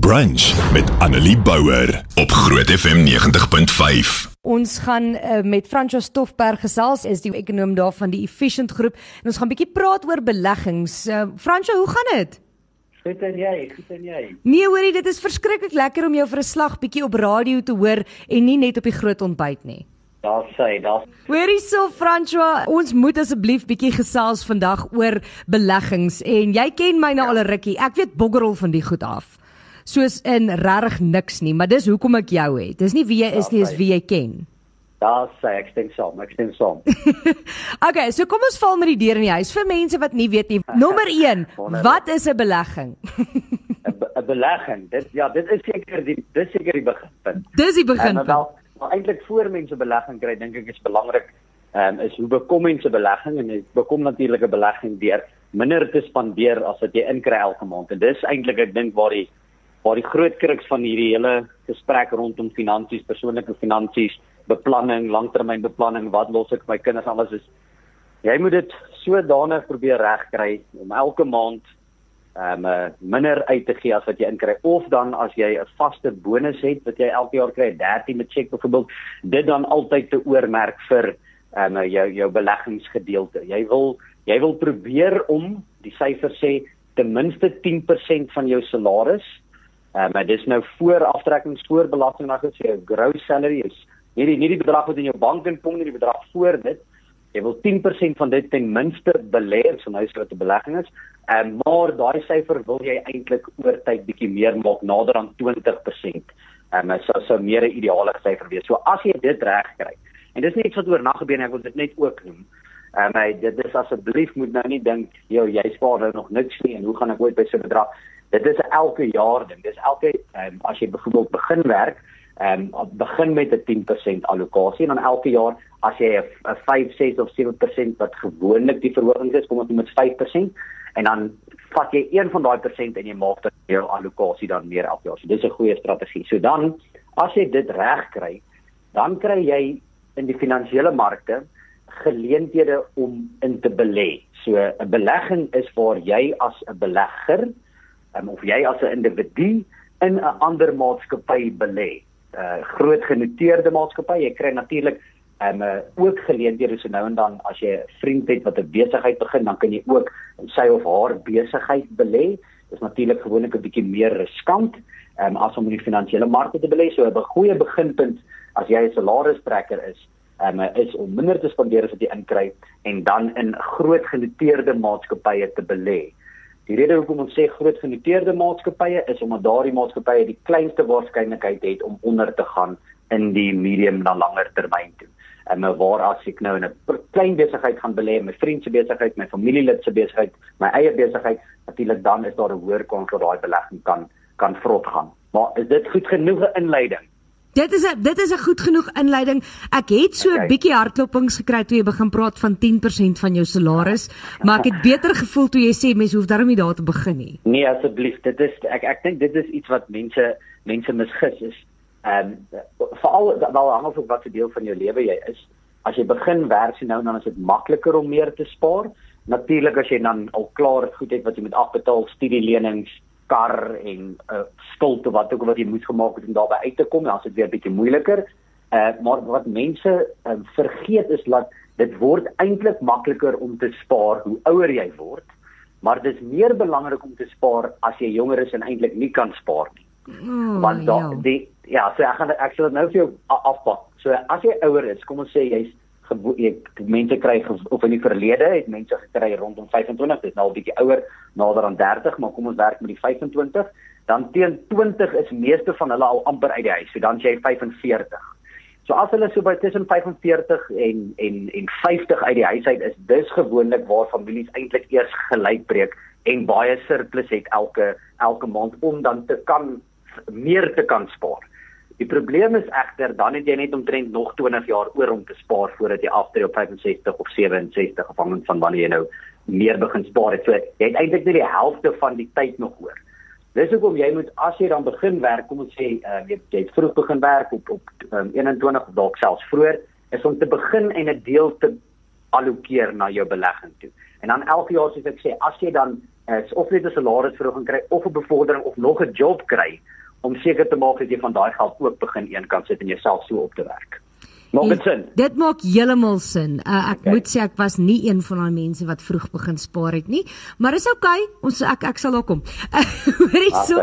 Brunch met Annelie Bouwer op Groot FM 90.5. Ons gaan uh, met Francois Stoffberg gesels, is die ekonom daar van die Efficient Groep en ons gaan 'n bietjie praat oor beleggings. Uh, Francois, hoe gaan dit? Goed en jy, goed en jy. Nee, hoorie, dit is verskriklik lekker om jou vir 'n slag bietjie op radio te hoor en nie net op die groot ontbyt nie. Daar sê, daar. Hoorie so Francois, ons moet asseblief bietjie gesels vandag oor beleggings en jy ken my nou ja. al 'n rukkie. Ek weet boggerel van die goed af soos in regtig niks nie, maar dis hoekom ek jou het. Dis nie wie jy is nie, is wie jy ken. Daar sê ek stem saam, ek stem saam. okay, so kom ons val met die deur in die huis vir mense wat nie weet nie. Nommer 1, wat is 'n belegging? 'n Belegging. Dit ja, dit is seker die dis seker die beginpunt. Dis die beginpunt. Maar, maar eintlik voor mense belegging kry, dink ek is belangrik ehm um, is hoe bekom mense belegging en jy bekom natuurlik 'n belegging deur minder te spandeer as wat jy inkry elke maand. En dis eintlik ek dink waar die waar die groot kruks van hierdie hele gesprek rondom finansies, persoonlike finansies, beplanning, langtermynbeplanning, wat los ek my kinders alles is jy moet dit sodanig probeer regkry om elke maand ehm um, minder uit te gee as wat jy inkry of dan as jy 'n vaste bonus het wat jy elke jaar kry, 'n 13de cheque byvoorbeeld, dit dan altyd te oormerk vir ehm um, jou jou beleggingsgedeelte. Jy wil jy wil probeer om die syfer sê ten minste 10% van jou salaris Uh, maar dis nou voor aftrekkings voor belasting na gesê jou gross salary is nie die nie die bedrag wat in jou bank inkom nie die bedrag voor dit. Jy wil 10% van dit ten minste belê so nou is dit 'n belegging is. Uh, maar daai syfer wil jy eintlik oor tyd bietjie meer maak nader aan 20% en uh, so so meer 'n ideale syfer wees. So as jy dit reg kry en dis nie iets wat oornag gebeur nie ek wil dit net ook noem. En uh, dit is asseblief moet nou nie dink jy jy spaar nou nog niks nie en hoe gaan ek ooit by so 'n bedrag dit is elke jaar ding. Dis elke um, as jy byvoorbeeld begin werk, ehm um, begin met 'n 10% allocasie en dan elke jaar as jy 'n 5, 6 of 7% wat gewoonlik die verhoging is, kom ons met 5% en dan vat jy een van daai persent en jy maak dan jou allocasie dan meer elke jaar. So dis 'n goeie strategie. So dan as jy dit reg kry, dan kry jy in die finansiële markte geleenthede om in te belê. So 'n belegging is waar jy as 'n belegger um, of jy as 'n individu in 'n ander maatskappy belê. 'n uh, Groot genoteerde maatskappy, jy kry natuurlik um, uh, ook geleenthede so nou en dan as jy 'n vriend het wat 'n besigheid begin, dan kan jy ook in sy of haar besigheid belê. Dit is natuurlik gewoonlik 'n bietjie meer riskant um, as om in die finansiële markte te belê. So 'n goeie beginpunt as jy 'n salarisstrekker is, um, is om minder te spandeer as wat jy inkry en dan in groot genoteerde maatskappye te belê. Die rede hoekom ons sê groot genoteerde maatskappye is omdat daardie maatskappye die kleinste waarskynlikheid het om onder te gaan in die medium na langer termyn toe. En nou waar as ek nou in 'n klein besigheid gaan belê, my vriend se besigheid, my familielid se besigheid, my eie besigheid, natuurlik dan is daar 'n hoër kans dat daai belegging kan kan vrot gaan. Maar is dit goed genoeg 'n inleiding? Dit is 'n dit is 'n goed genoeg inleiding. Ek het so 'n okay. bietjie hartklopings gekry toe jy begin praat van 10% van jou salaris, maar ek het beter gevoel toe jy sê mense hoef darm nie daar te begin nie. Nee, asseblief, dit is ek ek dink dit is iets wat mense mense misgis is. Ehm um, veral wel hang of wat 'n deel van jou lewe jy is. As jy begin werk sien nou dan is dit makliker om meer te spaar. Natuurlik as jy dan al klaar goed het wat jy moet afbetaal, studielenings, kar en 'n uh, of wat ook wat jy moet gemaak het om daarby uit te kom, dan is dit weer 'n bietjie moeiliker. Uh maar wat mense uh, vergeet is dat dit word eintlik makliker om te spaar hoe ouer jy word, maar dit is meer belangrik om te spaar as jy jonger is en eintlik nie kan spaar nie. Oh, Want da, ja. die ja, so ek gaan ek sal dit nou vir jou afpak. So as jy ouer is, kom ons sê jy's ek mense kry of in die verlede het mense gekry rondom 25 dis nou 'n bietjie ouer nader aan 30 maar kom ons werk met die 25 dan teen 20 is meeste van hulle al amper uit die huis so dan jy 45 so as hulle so by tussen 45 en en en 50 uit die huis uit is dis gewoonlik waar families eintlik eers gelyk breek en baie surplus het elke elke maand om dan te kan meer te kan spaar Die probleem is egter dan het jy net omtrent nog 20 jaar oor om te spaar voordat jy aftree op 65 of 67 afhangend van wanneer jy nou meer begin spaar. So jy het eintlik net die helfte van die tyd nog oor. Dis hoekom jy moet as jy dan begin werk, kom ons sê uh, jy jy het vroeg begin werk op op um, 21 of dalk selfs vroeër, is om te begin en 'n deel te allokeer na jou belegging toe. En dan elke jaar soos ek sê, as jy dan is of net 'n salarisverhoging kry of 'n bevordering of nog 'n job kry om seker te maak dat jy van daai geld ook begin eenkant sit en jouself so op te werk. Maak dit sin? Dit maak heeltemal sin. Uh, ek okay. moet sê ek was nie een van daai mense wat vroeg begin spaar het nie, maar is okay. Ons ek ek sal daar kom. Hoorie so.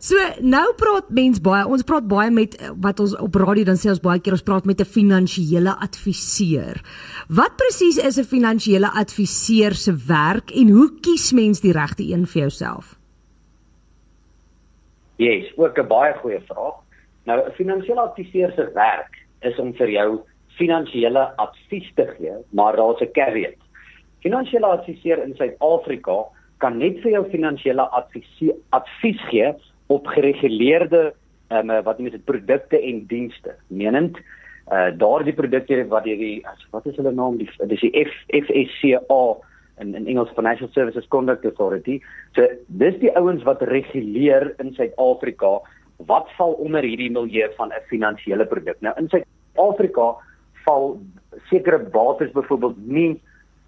So nou praat mens baie. Ons praat baie met wat ons op radio dan sê ons baie keer ons praat met 'n finansiële adviseur. Wat presies is 'n finansiële adviseur se werk en hoe kies mens die regte een vir jouself? Ja, yes, ook 'n baie goeie vraag. Nou 'n finansiële adviseur se werk is om vir jou finansiële advies te gee, maar daar's 'n caveat. Finansiële adviseur in Suid-Afrika kan net vir jou finansiële advies advies gee op gereguleerde um, wat mense produkte en dienste. Menend uh daardie produkte wat jy die wat is hulle naam die dis die F FSCA in in Engels Financial Services Conduct Authority. So dis die ouens wat reguleer in Suid-Afrika wat val onder hierdie milieu van 'n finansiële produk. Nou in Suid-Afrika val sekere bates byvoorbeeld nie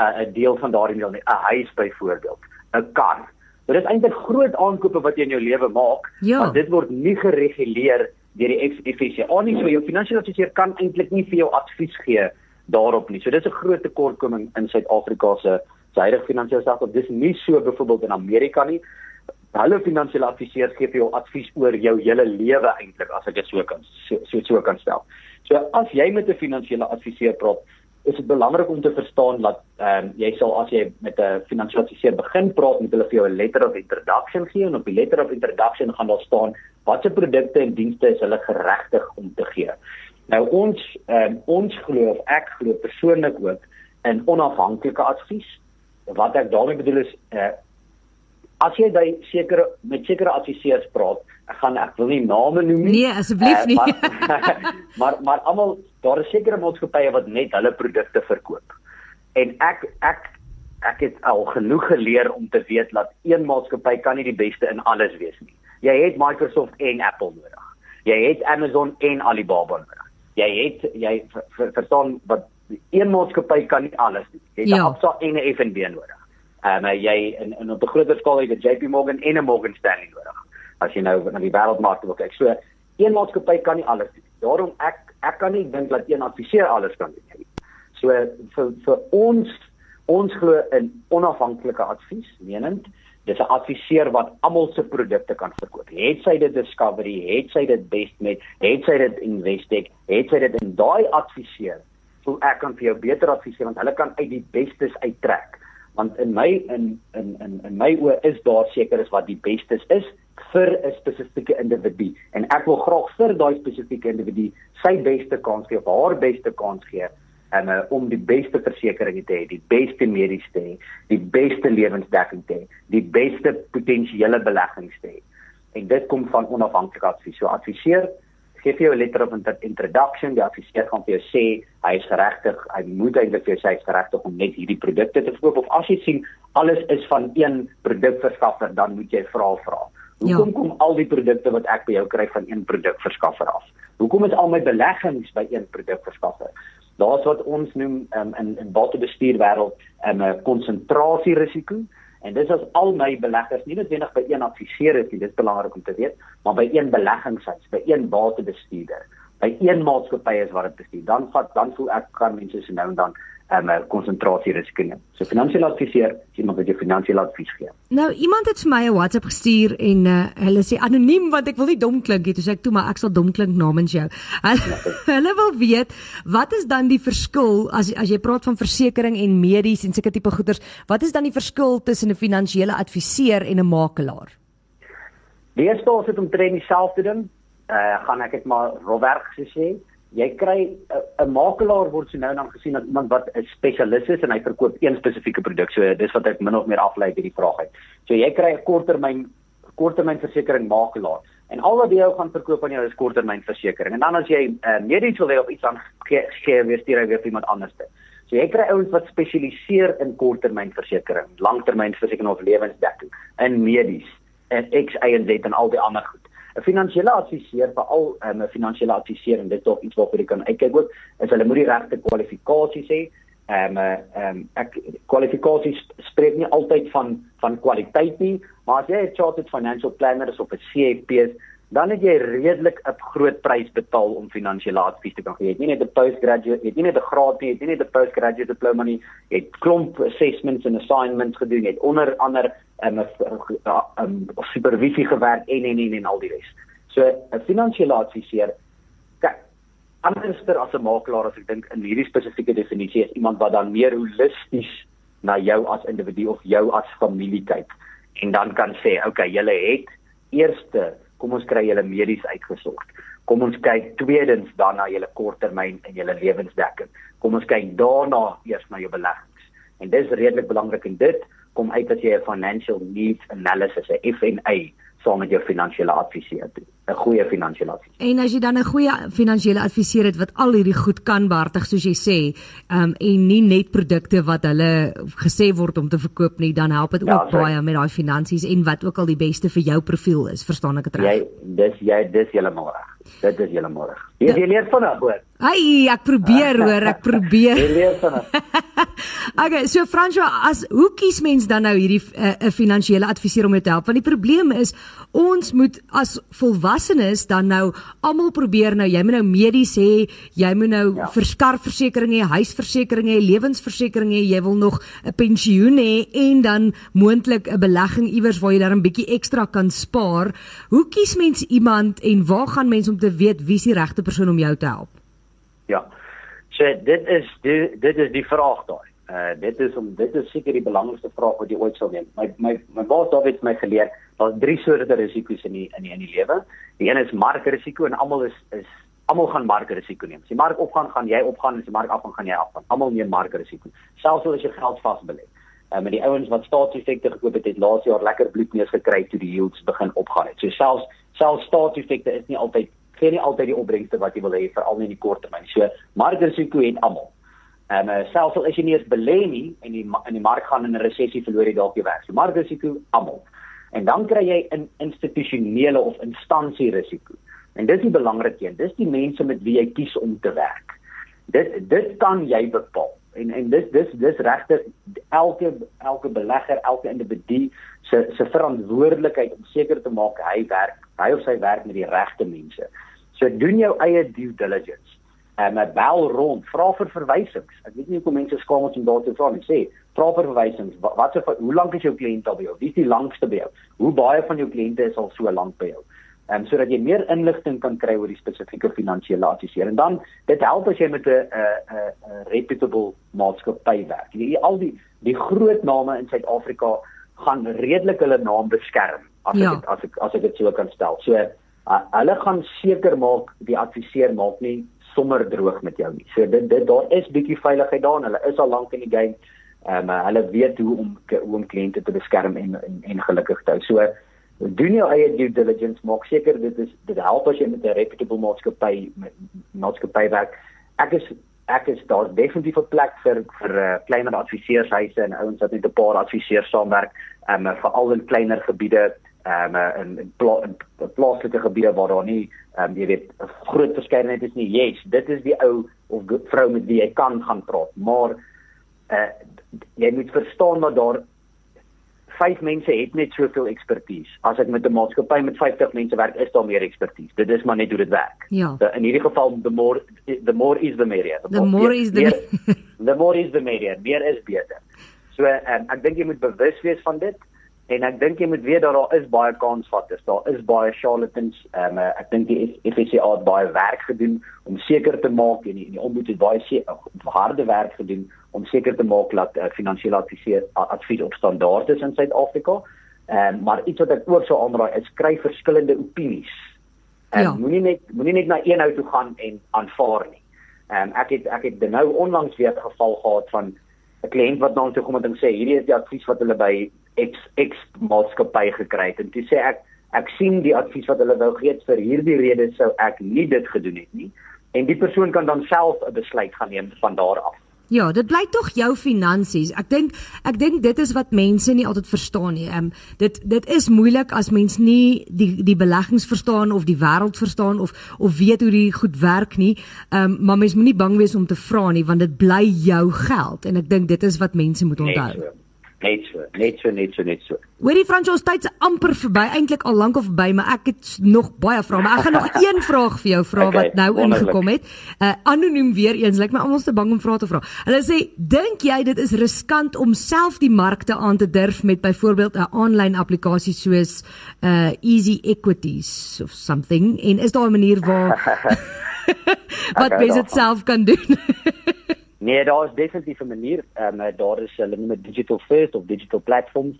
uh, 'n uh, deel van daardie milieu nie. 'n Huis byvoorbeeld, 'n kar. Dit is eintlik groot aankope wat jy in jou lewe maak, ja. maar dit word nie gereguleer deur die FSCA nie. So jou finansiële adviseur kan eintlik nie vir jou advies gee daarop nie. So dis 'n groot tekortkoming in Suid-Afrika se huidige finansiële sektor. Dis nie so byvoorbeeld in Amerika nie hulle finansiële adviseurs gee vir jou advies oor jou hele lewe eintlik as ek dit so kan so so, so kan stel. So as jy met 'n finansiële adviseur praat, is dit belangrik om te verstaan dat ehm um, jy sal as jy met 'n finansiële adviseur begin praat, moet hulle vir jou 'n letter of introduction gee en op die letter of introduction gaan daar staan watter produkte en dienste is hulle geregtig om te gee. Nou ons ehm um, ons glo of ek glo persoonlik ook in onafhanklike advies. Wat ek daarmee bedoel is uh, as jy by sekere met sekere adviseurs praat, ek gaan ek wil nie name noem nie. Nee, asseblief uh, nie. Maar maar, maar almal daar is sekere maatskappye wat net hulle produkte verkoop. En ek ek ek het al genoeg geleer om te weet dat een maatskappy kan nie die beste in alles wees nie. Jy het Microsoft en Apple nodig. Jy het Amazon en Alibaba nodig. Jy het jy verstaan wat een maatskappy kan nie alles doen. Jy het ja. Absa en 'n FNB nodig. Ehm um, jy in, in op 'n groter skaal het jy JP Morgan en 'n Morgan Stanley nodig. As jy nou na die wêreldmark wil kyk. So een maatskappy kan nie alles doen. Daarom ek ek kan nie dink dat een adviseur alles kan doen nie. So vir vir ons ons glo in onafhanklike advies, menend dis 'n adviseur wat almal se produkte kan verkoop. Het sy dit Discovery, het sy dit Bestmet, het sy dit Investec, het sy dit in daai adviseur, so ek kan vir jou beter adviseer want hulle kan uit die bestes uittrek want in my in in in in my oë is daar seker is wat die beste is vir 'n spesifieke individu en ek wil graag vir daai spesifieke individu sy beste kans gee of haar beste kans gee en uh, om die beste versekerings te hê, die beste mediese te hê, die beste lewensdekking te hê, die beste potensiële beleggings te hê. En dit kom van onafhanklike advies. So adviseer gee vir jou 'n letter of introduction, die adviseur gaan vir jou sê hy is geregtig, hy moet eintlik vir jou sê hy is geregtig om net hierdie produkte te verkoop of as jy sien alles is van een produkverskaffer, dan moet jy vra vra. Hoekom ja. kom al die produkte wat ek by jou kry van een produkverskaffer af? Hoekom is al my beleggings by een produkverskaffer? Daar's wat ons noem um, in in batebestuur wêreld 'n um, konsentrasierisiko. En dis as al my beleggers nie noodwendig by een adviseur is nie, dis belangrik om te weet, maar by een beleggingshuis, by een batebestuurder, by een maatskappy is wat dit bestuur. Dan vat dan voel ek kan mense se nou en dan um, 'n konsentrasie risiko neem. So finansiële adviseur, iemand wat jou finansiële advies gee. Nou iemand het vir my 'n WhatsApp gestuur en uh, hulle sê anoniem want ek wil nie dom klink nie. Toe sê ek toe maar ek sal dom klink namens jou. Hulle, hulle wil weet wat is dan die verskil as as jy praat van versekerings en medies en sulke tipe goederes, wat is dan die verskil tussen 'n finansiële adviseur en 'n makelaar? Die eerste is dit om tren dieselfde ding. Uh gaan ek dit maar rowwerk gesê jy kry 'n makelaar word so nou dan gesien as iemand wat 'n spesialis is en hy verkoop een spesifieke produk. So dis wat ek min of meer aflei uit hierdie vraag uit. So jy kry 'n korttermyn korttermynversekering makelaar en al wat jy gaan verkoop aan jou is korttermynversekering. En dan as jy uh, medies wil hê of iets aan gee, weer stuur hy weer iemand anders te. So jy kry ouens wat spesialiseer in korttermynversekering, langtermynversekering of lewensdekking in medies en X, Y en Z en al die ander goed. 'n finansiële adviseur veral ehm, 'n um, finansiële adviseur en dit is tog iets waarvoor jy kan uitkyk ook is hulle moet die regte kwalifikasies hê Ehm um, ehm um, kwalifikasies spreek nie altyd van van kwaliteit nie, maar as jy 'n chartered financial planner is op 'n CFP, dan het jy redelik 'n groot prys betaal om finansiële advies te kan gee. Jy het nie net 'n postgraduate, jy het nie net 'n graad nie, jy het nie net 'n postgraduate diploma nie, jy het klomp assessments en assignments gedoen, jy het onder andere 'n um, 'n um, supervisie gewerk en en en en al die res. So 'n finansiële adviseur anderster as 'n makelaar as ek dink in hierdie spesifieke definisie is iemand wat dan meer holisties na jou as individu of jou as familie kyk en dan kan sê, "Oké, okay, julle het eerste, kom ons kry julle medies uitgesorg. Kom ons kyk tweedens dan na julle korttermyn en julle lewensdekking. Kom ons kyk daarna eers na jou beleggings." En dis redelik belangrik en dit kom uit as jy 'n financial needs analysis, 'n FNA, saam met jou finansiële adviseur doen. 'n Goeie finansiële adviseur. En as jy dan 'n goeie finansiële adviseur het wat al hierdie goed kan behartig soos jy sê, um, en nie net produkte wat hulle gesê word om te verkoop nie, dan help dit ook ja, baie met daai finansies en wat ook al die beste vir jou profiel is, verstaan ek dit reg? Jy dis jy dis heeltemal reg. Dit is heeltemal reg. Jy, jy leer vanaand hoor. Ai, ek probeer hoor, ek probeer. Okay, so Franswa, as hoe kies mens dan nou hierdie 'n uh, finansiële adviseur om jou te help? Want die probleem is ons moet as volwassenes dan nou almal probeer nou jy moet nou medies hê, jy moet nou ja. verskarversekering hê, huisversekering hê, lewensversekering hê, jy wil nog 'n pensioen hê en dan moontlik 'n belegging iewers waar jy dan 'n bietjie ekstra kan spaar. Hoe kies mens iemand en waar gaan mens om te weet wie is die regte persoon om jou te help? Ja. So dit is die, dit is die vraag daai. Uh dit is om dit is seker die belangrikste vraag wat jy ooit sal neem. My my my baas David het my geleer daar's drie soorte risiko's in die in die die lewe. Die een is markrisiko en almal is is almal gaan markrisiko neem. As die mark opgaan, gaan jy opgaan en as die mark afgaan, gaan jy afgaan. Almal neem markrisiko. Selfs as jy geld vasbelê. Uh met die ouens wat staatseffekte gekoop het, het laas jaar lekker bloedneus gekry toe die yields begin opgaan het. So selfs selfs staatseffekte is nie altyd gee nie altyd die opbrengste wat jy wil hê veral nie in die kort termyn. So markrisiko het almal. En uh, selfs al is jy nie eens belê nie en die in die mark gaan in 'n resessie verloor jy dalk jou werk. So markrisiko almal. En dan kry jy 'n in institusionele of instansie risiko. En dis die belangrike een. Dis die mense met wie jy kies om te werk. Dit dit kan jy bepaal. En en dis dis dis regtig elke elke belegger, elke individu se se verantwoordelikheid om seker te maak hy werk, hy of sy werk met die regte mense. So doen jou eie due diligence en um, bel rond, vra vir verwysings. Ek weet nie hoekom mense skaam om daartoe vra nie. Sê, vra vir verwysings. Wat, se hoe lank is jou kliënt al by jou? Wie is die langste by jou? Hoe baie van jou kliënte is al so lank by jou? Ehm um, sodat jy meer inligting kan kry oor die spesifieke finansiële adviseur. En dan dit help as jy met 'n 'n 'n reputable maatskappy werk. Jy al die die groot name in Suid-Afrika gaan redelik hulle naam beskerm as ja. ek as ek as ek dit so kan stel. So uh, hulle gaan seker maak die adviseur maak nie sommer droog met jou nie. So dit dit daar is bietjie veiligheid daar en hulle is al lank in die game. Ehm um, hulle weet hoe om hoe om kliënte te beskerm en en, en gelukkig te hou. So doen jou eie due diligence, maak seker dit is dit help as jy met 'n reputable maatskappy maatskappy werk. Ek is ek is daar definitief 'n plek vir vir uh, kleiner adviseurshuise en ouens wat net 'n paar adviseurs saamwerk, ehm um, veral in kleiner gebiede ehm um, in, in, pla in plaaslike gebiede waar daar nie ehm um, jy weet 'n groot verskeidenheid is nie. Yes, dit is die ou of vrou met wie jy kan gaan praat, maar uh, jy moet verstaan dat daar vyf mense het net soveel ekspertise. As ek met 'n maatskappy met 50 mense werk, is daar meer ekspertise. Dit is maar net hoe dit werk. Ja. So, in hierdie geval the more the more is the merrier. The, the more, more is the meer, the more is the merrier. Meer is beter. So um, ek dink jy moet bewus wees van dit en ek dink jy moet weet dat daar is baie kansvatters. Daar is baie charlatans. Ehm um, ek dink die FSCA het baie werk gedoen om seker te maak en die, die ombuds het baie se, harde werk gedoen om seker te maak dat uh, finansiële advies advies op standaard is in Suid-Afrika. Ehm um, maar iets wat ek ook sou aanraai is kry verskillende opinies. En ja. moenie net moenie net na een ou toe gaan en aanvaar nie. Ehm um, ek het ek het nou onlangs weer 'n geval gehad van 'n kliënt wat na ons toe kom en sê hierdie is die advies wat hulle by X X maatskappy gekry het en toe sê ek ek sien die advies wat hulle wou gee vir hierdie rede sou ek nie dit gedoen het nie en die persoon kan dan self 'n besluit gaan neem van daar af. Ja, dit bly tog jou finansies. Ek dink ek dink dit is wat mense nie altyd verstaan nie. Ehm um, dit dit is moeilik as mens nie die die beleggings verstaan of die wêreld verstaan of of weet hoe die goed werk nie. Ehm um, maar mens moenie bang wees om te vra nie want dit bly jou geld en ek dink dit is wat mense moet onthou. Nee, so. Net so, net so, net so, net so. Hoorie Frans, ons tyd se amper verby, eintlik al lank of verby, maar ek het nog baie vrae, maar ek gaan nog een vraag vir jou vra okay, wat nou wonderlik. ingekom het. Uh anoniem weer eens, lyk like my almal te bang om vrae te vra. Hulle sê, "Dink jy dit is riskant om self die markte aan te durf met byvoorbeeld 'n aanlyn applikasie soos uh Easy Equities of something? En is daar 'n manier waar wat okay, mense dit self kan doen?" Nee, daar is definitief 'n manier. Ehm um, daar is hulle noem dit digital first of digital platforms.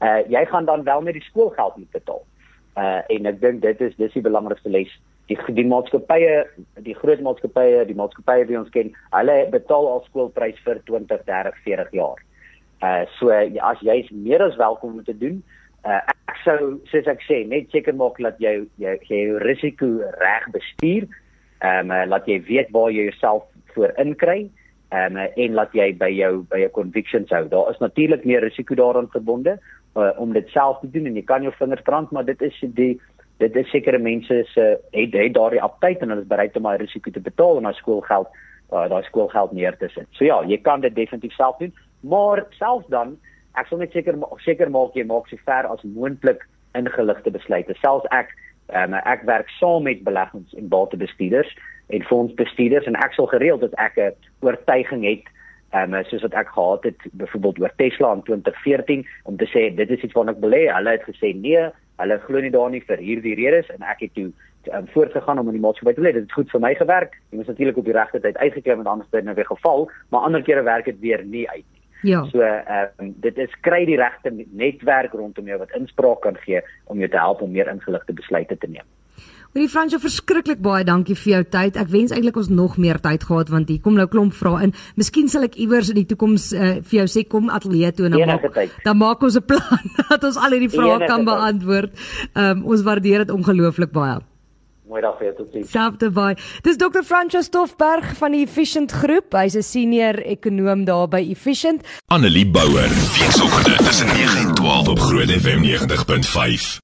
Uh jy gaan dan wel met die skoolgeld moet betaal. Uh en ek dink dit is dis die belangrikste les. Die die maatskappye, die groot maatskappye, die maatskappye wat ons ken, hulle betaal al skoolprys vir 20, 30, 40 jaar. Uh so as jy is meer as welkom om te doen. Uh ek sou soos ek sê, net seker maak dat jy jy jou risiko reg bestuur. Ehm um, laat jy weet waar jy jouself voor inkry um, en laat jy by jou by jou convictions hou. Daar is natuurlik meer risiko daaraan verbonde uh, om dit self te doen en jy kan jou vingers brand, maar dit is die dit is sekere mense se het het daardie aptyd en hulle is bereid om daai risiko te betaal en daai skoolgeld uh, daai skoolgeld neer te sit. So ja, jy kan dit definitief self doen, maar selfs dan ek sal net seker seker maak jy maak so ver as moontlik ingeligte besluite. Selfs ek um, ek werk saam met beleggings en batebestuurders en fondsbestuurders en ek sal gereeld dat ek 'n oortuiging het ehm um, soos wat ek gehad het byvoorbeeld oor Tesla in 2014 om te sê dit is iets waarna ek belê. Hulle het gesê nee, hulle glo nie daarin vir hierdie redes en ek het toe um, voortgegaan om in die maatskappy te lê. Dit het goed vir my gewerk. Ek moes natuurlik op die regte tyd uitgeklim en anders het nou weer geval, maar ander kere werk dit weer nie uit nie. Ja. So ehm um, dit is kry die regte netwerk rondom jou wat inspraak kan gee om jou te help om meer ingeligte besluite te neem. Meneer Fransjo, verskriklik baie dankie vir jou tyd. Ek wens eintlik ons nog meer tyd gehad want hier kom nou klomp vrae in. Miskien sal ek iewers in die toekoms uh, vir jou sê kom ateljee toe en dan maak dan maak ons 'n plan dat ons al hierdie vrae kan beantwoord. Um, ons waardeer dit ongelooflik baie. Mooi dag vir jou tot sien. Selfde baie. Dis Dr. Fransjo Stoffberg van die Efficient Groep. Hy's 'n senior ekonom daar by Efficient. Annelie Bouwer. Weekoggend tussen 9 en 12 op Groot FM 90.5.